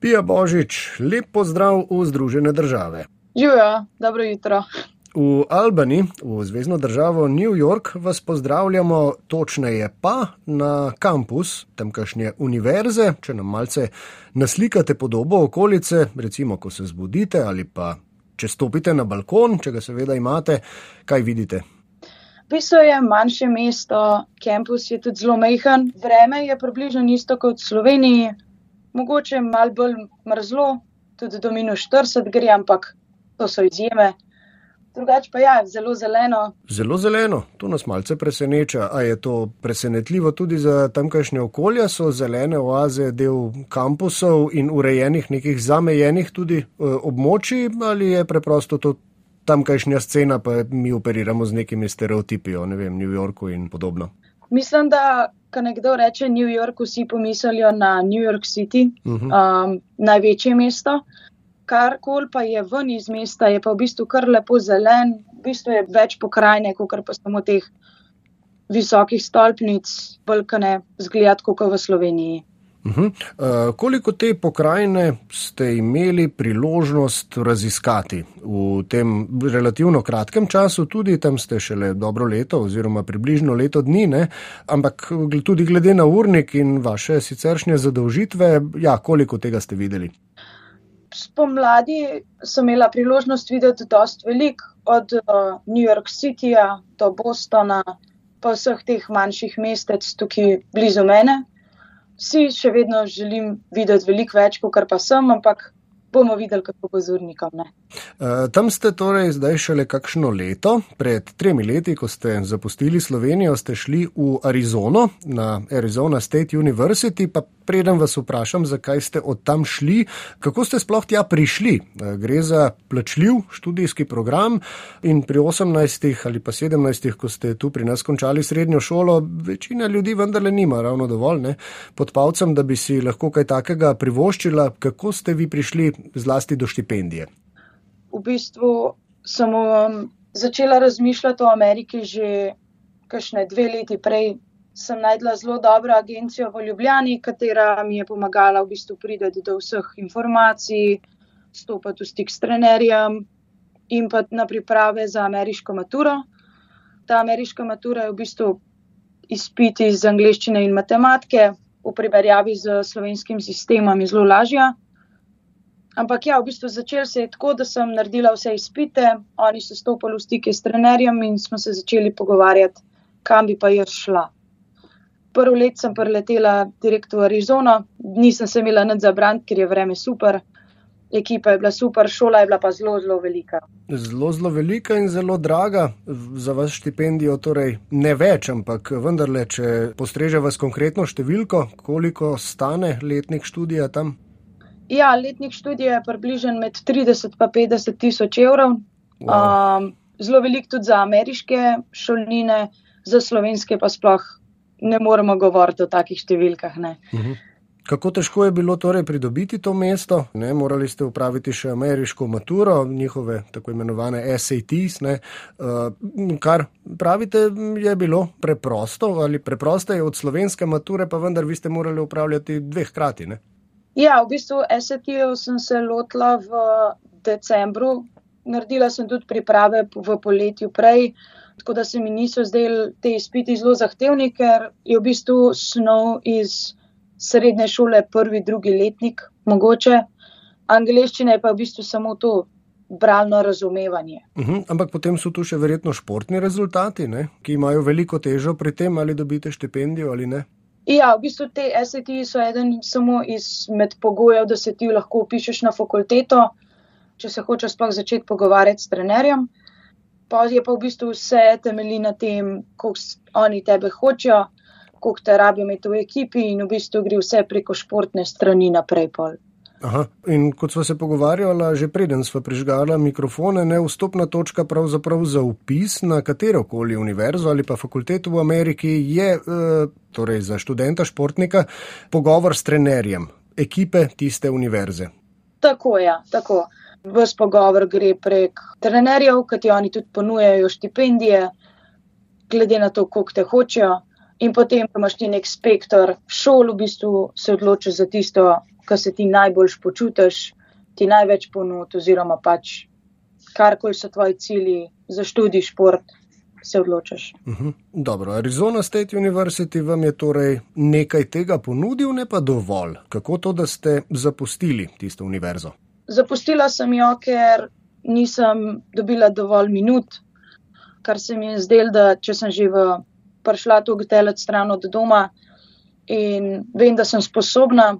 Pija Božič, lep pozdrav v Združene države. Živijo, dobro jutro. V Albani, v zvezdno državo New York, vas pozdravljamo, točneje pa na kampus tamkajšnje univerze. Če nam malce naslikate podobo okolice, recimo, ko se zbudite ali pa če stopite na balkon, če ga seveda imate, kaj vidite? Piso je manjše mesto, kampus je tudi zelo mehen, vreme je približno isto kot v Sloveniji, mogoče malo bolj mrzlo, tudi do minus 40 gre, ampak to so izjeme. Drugače pa ja, zelo zeleno. Zelo zeleno, to nas malce preseneča. A je to presenetljivo tudi za tamkajšnje okolje? So zelene oaze del kampusov in urejenih nekih zamejenih tudi e, območij ali je preprosto to tamkajšnja scena, pa mi operiramo z nekimi stereotipi o ne vem, New Yorku in podobno? Mislim, da ko nekdo reče New York, vsi pomislijo na New York City, uh mhm. -huh. um, največje mesto. Karkoli pa je ven iz mesta, je pa v bistvu kar lepo zelen, v bistvu je več pokrajine, kot pa samo teh visokih stolpnic, balkane, zgled, kot v Sloveniji. Uh -huh. uh, koliko te pokrajine ste imeli priložnost raziskati v tem relativno kratkem času, tudi tam ste šele dobro leto oziroma približno leto dni, ne? ampak tudi glede na urnik in vaše siceršnje zadolžitve, ja, koliko tega ste videli? Spomladi sem imela priložnost videti dost velik, od uh, New York Cityja do Bostona, pa vseh teh manjših mestec tukaj blizu mene vsi še vedno želim videti veliko več, kot pa sem, ampak bomo videli, kako bo z urnikom. Uh, tam ste torej zdaj šele kakšno leto, pred tremi leti, ko ste zapustili Slovenijo, ste šli v Arizono, na Arizona State University, pa preden vas vprašam, zakaj ste od tam šli, kako ste sploh tja prišli. Eh, gre za plačljiv študijski program in pri 18 ali pa 17, ko ste tu pri nas končali srednjo šolo, večina ljudi vendarle nima ravno dovolj ne, pod palcem, da bi si lahko kaj takega privoščila. Kako ste vi prišli zlasti do štipendije? V bistvu sem um, začela razmišljati o Ameriki že kakšne dve leti prej, sem najdla zelo dobro agencijo v Ljubljani, katera mi je pomagala v bistvu priti do vseh informacij, stopiti v stik s trenerjem in pa na priprave za ameriško maturo. Ta ameriška matura je v bistvu izpit iz angleščine in matematike, v primerjavi z slovenskim sistemom je zelo lažja. Ampak ja, v bistvu začel se je tako, da sem naredila vse izpite, oni so stopili v stike s trenerjem in smo se začeli pogovarjati, kam bi pa jaz šla prvi let sem preletela direkt v Arizono, nisem se imela nad zabrant, ker je vreme super. Ekipa je bila super, šola je bila pa zelo, zelo velika. Zelo, zelo velika in zelo draga za vas štipendijo, torej ne več, ampak vendarle, če postreže vas konkretno številko, koliko stane letnik študija tam? Ja, letnik študija je približen med 30 in 50 tisoč evrov. Wow. Um, zelo velik tudi za ameriške šolnine, za slovenske pa sploh ne moremo govoriti o takih številkah. Mhm. Kako težko je bilo torej pridobiti to mesto? Ne, morali ste upraviti še ameriško maturo, njihove tako imenovane SATs, ne, uh, kar pravite, je bilo preprosto ali preprosto je od slovenske mature, pa vendar vi ste morali upravljati dveh hkrati. Ja, v bistvu SAT-jev sem se lotila v decembru, naredila sem tudi priprave v poletju prej. Tako da se mi niso zdeli te izpiti zelo zahtevni, ker je v bistvu snov iz srednje šole prvi, drugi letnik, mogoče. Angliščina je pa v bistvu samo to bralno razumevanje. Uh mhm, -huh, ampak potem so tu še verjetno športni rezultati, ne? ki imajo veliko težo pri tem, ali dobite štipendijo ali ne. Ja, v bistvu te SAT so eden samo izmed pogojev, da se ti lahko upišeš na fakulteto, če se hočeš sploh začeti pogovarjati s trenerjem pa je pa v bistvu vse temelji na tem, koliko oni tebe hočejo, koliko te rabijo imeti v ekipi in v bistvu gre vse preko športne strani naprej. Pol. Aha, in kot smo se pogovarjali, že preden smo prižgali mikrofone, ne vstopna točka pravzaprav za upis na katero koli univerzo ali pa fakulteto v Ameriki je, e, torej za študenta, športnika, pogovor s trenerjem ekipe tiste univerze. Tako je, ja, tako. Ves pogovor gre prek trenerjev, ki ti oni tudi ponujajo štipendije, glede na to, koliko te hočejo. In potem imaš ti nek spektr šol, v bistvu se odločiš za tisto, kar se ti najbolj počutiš, ti največ ponud, oziroma pač karkoli so tvoji cilji za študij, šport, se odločiš. Uh mhm. -huh. Dobro, Arizona State University vam je torej nekaj tega ponudil, ne pa dovolj. Kako to, da ste zapustili tisto univerzo? Zapustila sem jo, ker nisem dobila dovolj minut, kar se mi je zdelo, da če sem že v, prišla tu gtelec stran od doma in vem, da sem sposobna,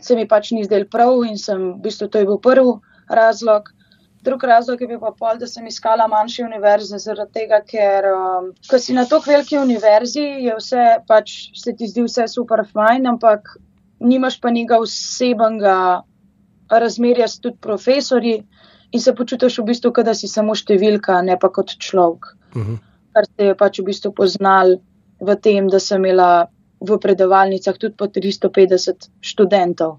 se mi pač ni zdel prav in sem, v bistvu to je bil prvi razlog. Drug razlog je bil pa pol, da sem iskala manjše univerze, zaradi tega, ker um, ko si na tako veliki univerzi, je vse pač se ti zdi vse super fajn, ampak nimaš pa njega osebnega razmerja s tudi profesori in se počutiš v bistvu, da si samo številka, ne pa kot človek. Uh mhm. -huh. Kar se je pač v bistvu poznal v tem, da sem imela v predavalnicah tudi po 350 študentov.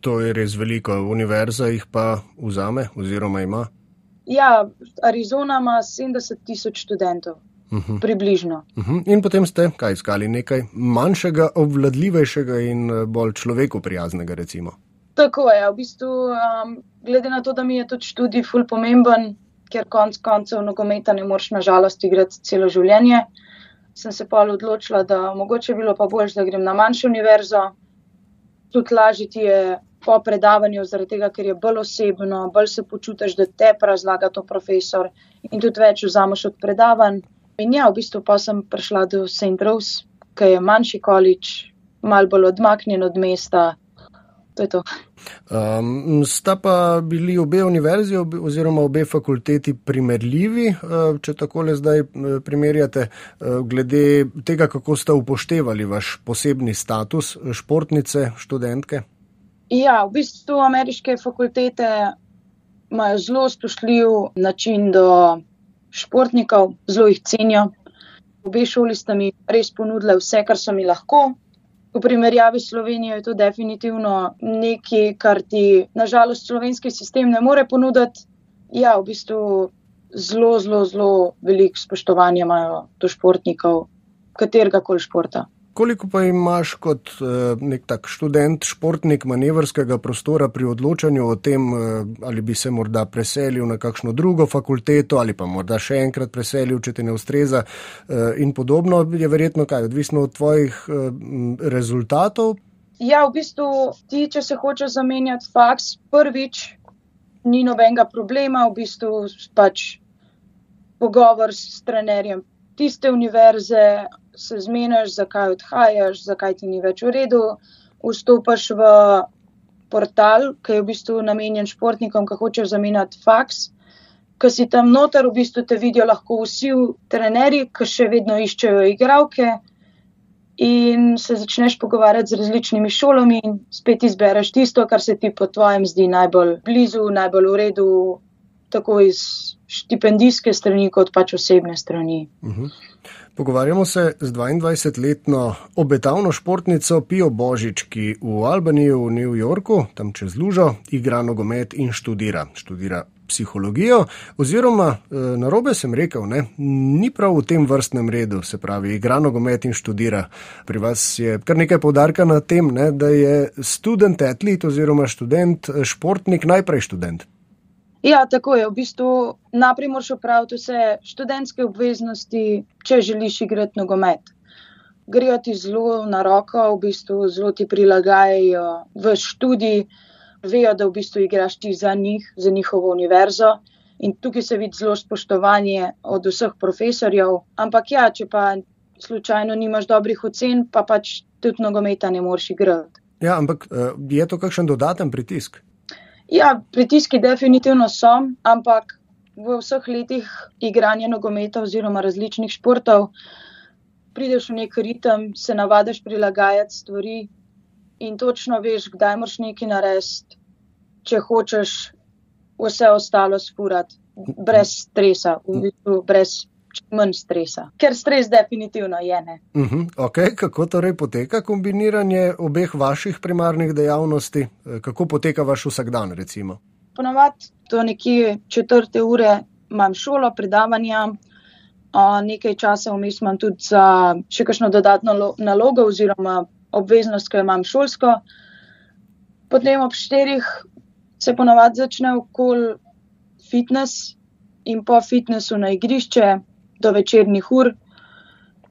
To je res veliko, univerza jih pa vzame oziroma ima. Ja, Arizona ima 70 tisoč študentov. Uh mhm. -huh. Približno. Uh mhm. -huh. In potem ste kaj iskali, nekaj manjšega, obvladljivejšega in eh, bolj človeku prijaznega, recimo. Tako je, v bistvu, um, glede na to, da mi je tudi študij ful pomemben, ker konc koncev nogometa ne moreš nažalost igrati celo življenje, sem se pa odločila, da mogoče bilo pa bolj, da grem na manjšo univerzo. Tudi lažje ti je po predavanju, zaradi tega, ker je bolj osebno, bolj se počutiš, da te razlaga to profesor in tudi več vzameš od predavanj. In ja, v bistvu pa sem prišla do St. Rose, ki je manjši količ, mal bolj odmaknjen od mesta. To je to. Um, sta pa bili obe univerzi oziroma obe fakulteti primerljivi, uh, če tako le zdaj uh, primerjate, uh, glede tega, kako ste upoštevali vaš posebni status športnice, študentke? Ja, v bistvu ameriške fakultete imajo zelo spoštljiv način do športnikov, zelo jih cenijo. Obe šoli sta mi res ponudile vse, kar so mi lahko. V primerjavi s Slovenijo je to definitivno nekaj, kar ti nažalost slovenski sistem ne more ponuditi. Ja, v bistvu zelo, zelo, zelo veliko spoštovanja imajo do športnikov, katerega koli športa. Koliko pa imaš kot uh, nek tak študent, športnik manevrskega prostora pri odločanju o tem, uh, ali bi se morda preselil na kakšno drugo fakulteto ali pa morda še enkrat preselil, če ti ne ustreza uh, in podobno, je verjetno kaj, odvisno od tvojih rezultatov? Ja, v bistvu ti, če se hočeš zamenjati faks, prvič ni nobenega problema, v bistvu pač pogovor s trenerjem tiste univerze se zmeniš, zakaj odhajaš, zakaj ti ni več v redu. Vstopiš v portal, ki je v bistvu namenjen športnikom, ki hočejo zamenjati faks. Ko si tam noter, v bistvu te vidijo lahko vsi trenerji, ki še vedno iščejo igralke. In se začneš pogovarjati z različnimi šolami, in spet izbereš tisto, kar se ti po tvojem zdi najbolj blizu, najbolj v redu, tako iz štipendijske strani, kot pač osebne strani. Uh mhm. -huh. Pogovarjamo se z 22-letno obetavno športnico Pijo Božič, ki v Albaniji v New Yorku, tam čez lužo, igra nogomet in študira. Študira psihologijo, oziroma e, na robe sem rekel, ne, ni prav v tem vrstnem redu, se pravi, igra nogomet in študira. Pri vas je kar nekaj povdarka na tem, ne, da je študent atlet oziroma študent športnik najprej študent. Ja, tako je. V bistvu najprej moraš opraviti vse študentske obveznosti, če želiš igrati nogomet. Grejo ti zelo na roko, v bistvu zelo ti prilagajajo v študij, vejo, da v bistvu igraš ti za njih, za njihovo univerzo. In tukaj se vidi zelo spoštovanje od vseh profesorjev. Ampak ja, če pa slučajno nimaš dobrih ocen, pa pač tudi nogometa ne moreš igrati. Ja, ampak eh, je to kakšen dodaten pritisk? Ja, pritiski definitivno so, ampak v vseh letih igranja nogometa oziroma različnih športov prideš v nek ritem, se navadiš prilagajati stvari in točno veš, kdaj moraš nekaj narediti, če hočeš vse ostalo spurati, brez stresa, v bistvu brez manj stresa, ker stres definitivno je. Uh mhm, -huh, okay. Kako torej poteka kombiniranje obeh vaših primarnih dejavnosti, eh, kako poteka vaš vsakdan? Recimo? Ponovadi to nekje četrte ure imam šolo, predavanja, nekaj časa vmes imam tudi za še kakšno dodatno nalogo oziroma obveznost, ki jo imam šolsko. Potem ob štirih se ponovadi začne okol fitness in po fitnessu na igrišče do večernih ur.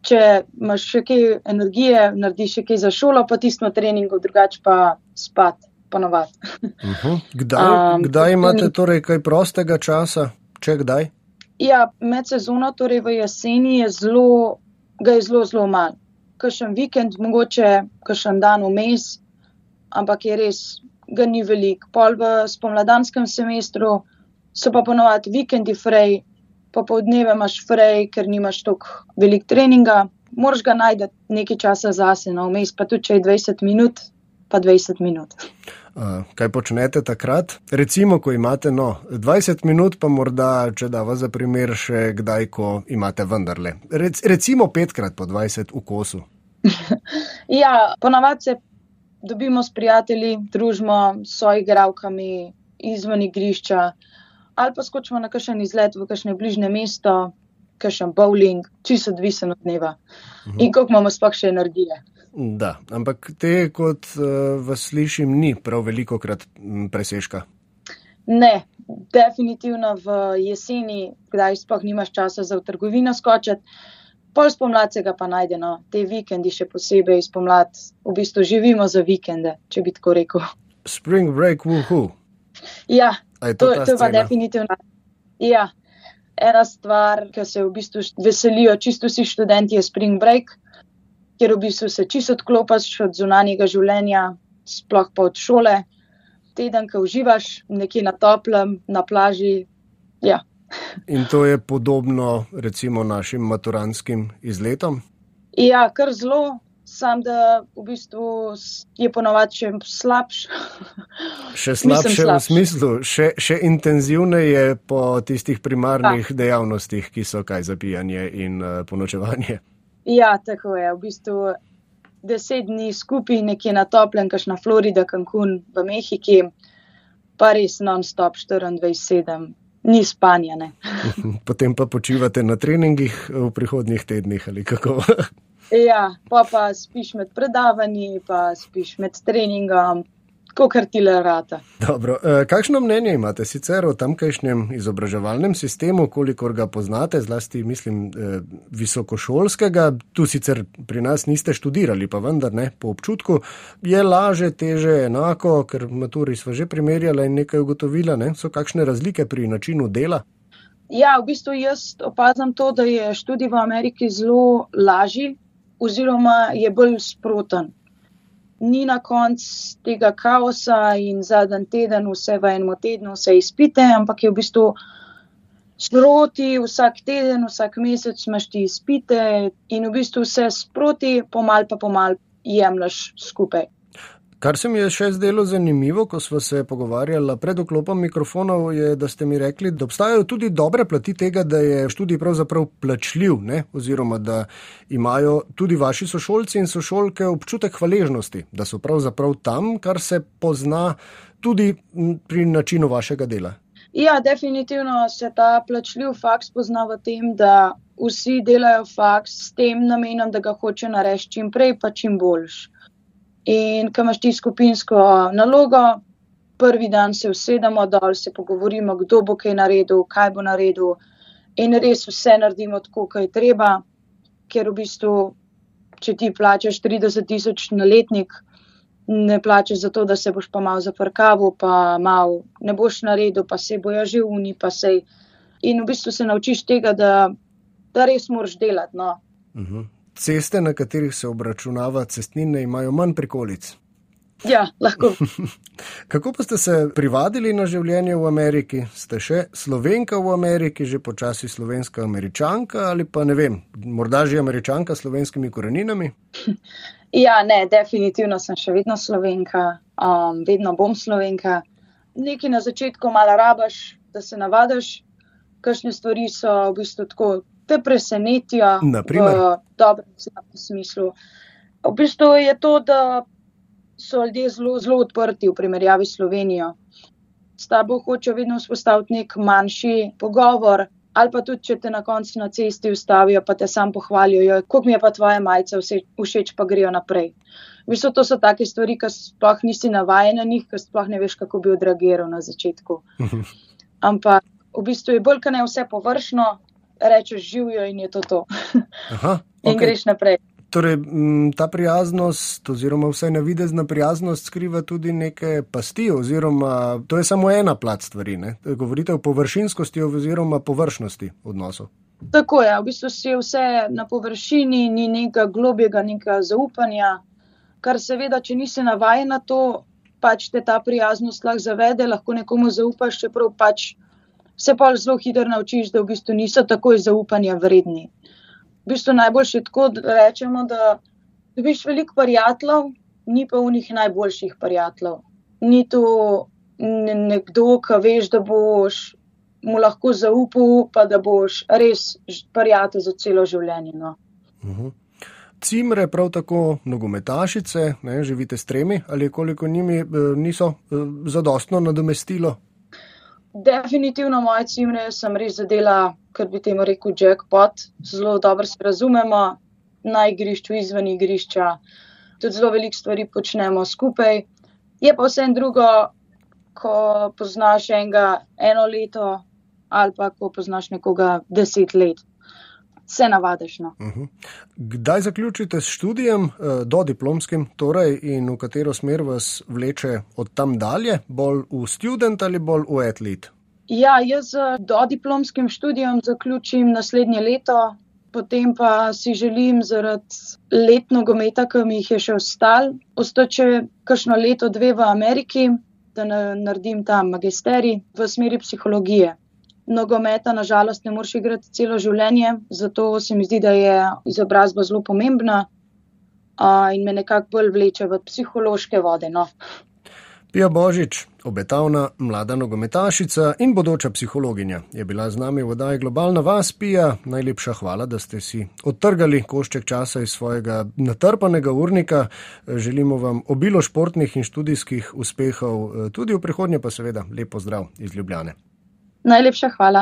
Če imaš še kaj energije, narediš še kaj za šolo, pa tisto treningo, drugače pa spat, ponovadi. Uh -huh. kdaj, um, kdaj imate torej kaj prostega časa, če kdaj? Ja, med sezono, torej v jeseni, je zelo, ga je zelo, zelo malo. Kakšen vikend, mogoče kakšen dan vmes, ampak je res, ga ni veliko. Pol v spomladanskem semestru so pa ponovadi vikendi frej, pa po dneve imaš frej, ker nimaš toliko velik treninga. Moraš ga najti nekaj časa zase, no vmes pa tudi če je 20 minut, pa 20 minut. Uh, kaj počnete takrat? Recimo, ko imate no, 20 minut, pa morda, če da vas za primer, še kdaj, ko imate vendarle. Rec, recimo petkrat po 20 v kosu. ja, ponavadi se dobimo s prijatelji, družimo s soigravkami izven igrišča ali pa skočimo na kakšen izlet v kakšne bližnje mesto, kakšen bowling, čisto odvisen od dneva uhum. in koliko imamo sploh še energije. Da, ampak te, kot uh, vas slišim, ni prav veliko krat presežka. Ne, definitivno v jeseni, kdaj sploh nimaš časa za v trgovino skočiti. Pol spomladi ga pa najdemo, te vikendi še posebej spomladi, v bistvu živimo za vikende, če bi tako rekel. Spring break, wuhu. Ja, to, to, to pa definitivno. Ja, ena stvar, ki se v bistvu veselijo čisto vsi študenti, je spring break, kjer v bistvu se čisto odklopiš od zunanjega življenja, sploh pa od šole. Teden, ki uživaš nekje na toplem, na plaži. Ja. In to je podobno, recimo, našim maturanskim izletom? Ja, kar zelo sam da v bistvu je ponovadi še slabši. Še slabše slabš. v smislu, še, še intenzivneje po tistih primarnih ja. dejavnostih, ki so kaj za pijanje in uh, ponočevanje. Ja, tako je. V bistvu deset dni skupaj, nekje na toplem, kaš na Florida, Cancun, v Mehiki, pa res non-stop 24-7. Ni spanja. Potem pa počivate na treningih v prihodnjih tednih ali kako. Ja, pa, pa spiš med predavanji, pa spiš med treningom, kot ti le rata. Dobro, e, kakšno mnenje imate sicer o tamkajšnjem izobraževalnem sistemu, kolikor ga poznate, zlasti mislim e, visokošolskega, tu sicer pri nas niste študirali, pa vendar ne, po občutku je laže, teže, enako, ker maturi smo že primerjali in nekaj ugotovila, ne? so kakšne razlike pri načinu dela? Ja, v bistvu jaz opazam to, da je študij v Ameriki zelo lažji, oziroma je bolj sproten. Ni na koncu tega kaosa in zadnji teden, vse v enem tednu, vse izpite, ampak je v bistvu sproti, vsak teden, vsak mesec imaš ti izpite in v bistvu vse sproti, pomal pa pomal jemliš skupaj. Kar se mi je še zdelo zanimivo, ko smo se pogovarjali pred oklopom mikrofonov, je, da ste mi rekli, da obstajajo tudi dobre plati tega, da je študij pravzaprav plačljiv, ne? oziroma da imajo tudi vaši sošolci in sošolke občutek hvaležnosti, da so pravzaprav tam, kar se pozna tudi pri načinu vašega dela. Ja, definitivno se ta plačljiv faks pozna v tem, da vsi delajo faks s tem namenom, da ga hoče narediti čim prej, pa čim boljš. In ko imaš ti skupinsko nalogo, prvi dan se usedemo dol, se pogovorimo, kdo bo kaj naredil, kaj bo naredil, in res vse naredimo tako, kot je treba, ker v bistvu, če ti plačeš 30 tisoč na letnik, ne plačeš za to, da se boš pa mal zaprkavo, pa mal ne boš naredil, pa se bojo že uni, pa se. In v bistvu se naučiš tega, da, da res moraš delati. No. Uh mhm. -huh ceste, na katerih se obračunava cestnine, imajo manj prikolic. Ja, lahko. Kako pa ste se privadili na življenje v Ameriki? Ste še slovenka v Ameriki, že počasi slovenska američanka ali pa ne vem, morda že američanka s slovenskimi koreninami? Ja, ne, definitivno sem še vedno slovenka, um, vedno bom slovenka. Nekaj na začetku malo rabaš, da se navadiš, kakšne stvari so v bistvu tako te presenetijo Naprimer? v dobrem smislu. V bistvu je to, da so ljudje zelo, zelo odprti v primerjavi s Slovenijo. S tabo hočejo vedno vzpostaviti nek manjši pogovor, Ali pa tudi, če te na koncu na cesti ustavijo, pa te sam pohvalijo, kako mi je pa tvoja majica všeč, pa grejo naprej. V bistvu to so take stvari, ki sploh nisi navajen na njih, ki sploh ne veš, kako bi odreagiral na začetku. Ampak v bistvu je bolj, kaj ne vse površno, rečeš živijo in je to to. Aha, okay. In greš naprej. Torej, ta prijaznost, oziroma vsaj navidezna prijaznost, skriva tudi neke pasti, oziroma to je samo ena plat stvari. Ne? Govorite o površinskosti oziroma površnosti odnosov. Tako je, v bistvu si vse na površini, ni nekega globjega, nekega zaupanja, kar seveda, če nisi navajen na to, pač te ta prijaznost lahko zavede, lahko nekomu zaupaš, čeprav pač se pa zelo hitro naučiš, da v bistvu niso takoj zaupanja vredni v bistvu najboljši tako, da rečemo, da dobiš veliko prijateljev, ni pa v njih najboljših prijateljev. Ni to nekdo, ki veš, da boš mu lahko zaupal, pa da boš res prijatelj za celo življenje. No. Uh mhm. -huh. Cimre, prav tako nogometašice, ne, živite s tremi ali koliko njimi eh, niso eh, zadostno nadomestilo? Definitivno moje cimre sem res zadela kar bi temu rekel, jackpot, zelo dobro se razumemo na igrišču, izven igrišča, tudi zelo veliko stvari počnemo skupaj. Je pa vse drugo, ko poznaš enega eno leto ali pa ko poznaš nekoga deset let. Se navadiš. No. Uh mhm. -huh. Kdaj zaključite s študijem, eh, do diplomskim, torej, in v katero smer vas vleče od tam dalje, bolj v študent ali bolj v atlet? Ja, jaz z dodiplomskim študijem zaključim naslednje leto, potem pa si želim zaradi let nogometa, ki mi jih je še ostal, ostati še kakšno leto, dve v Ameriki, da naredim tam magisterij v smeri psihologije. Nogometa, nažalost, ne moreš igrati celo življenje, zato se mi zdi, da je izobrazba zelo pomembna in me nekako bolj vleče v psihološke vode. No. Pija Božič, obetavna mlada nogometašica in bodoča psihologinja, je bila z nami v oddaji Globalna vas. Pija, najlepša hvala, da ste si odtrgali košček časa iz svojega natrpanega urnika. Želimo vam obilo športnih in študijskih uspehov, tudi v prihodnje pa seveda lepo zdrav iz Ljubljane. Najlepša hvala.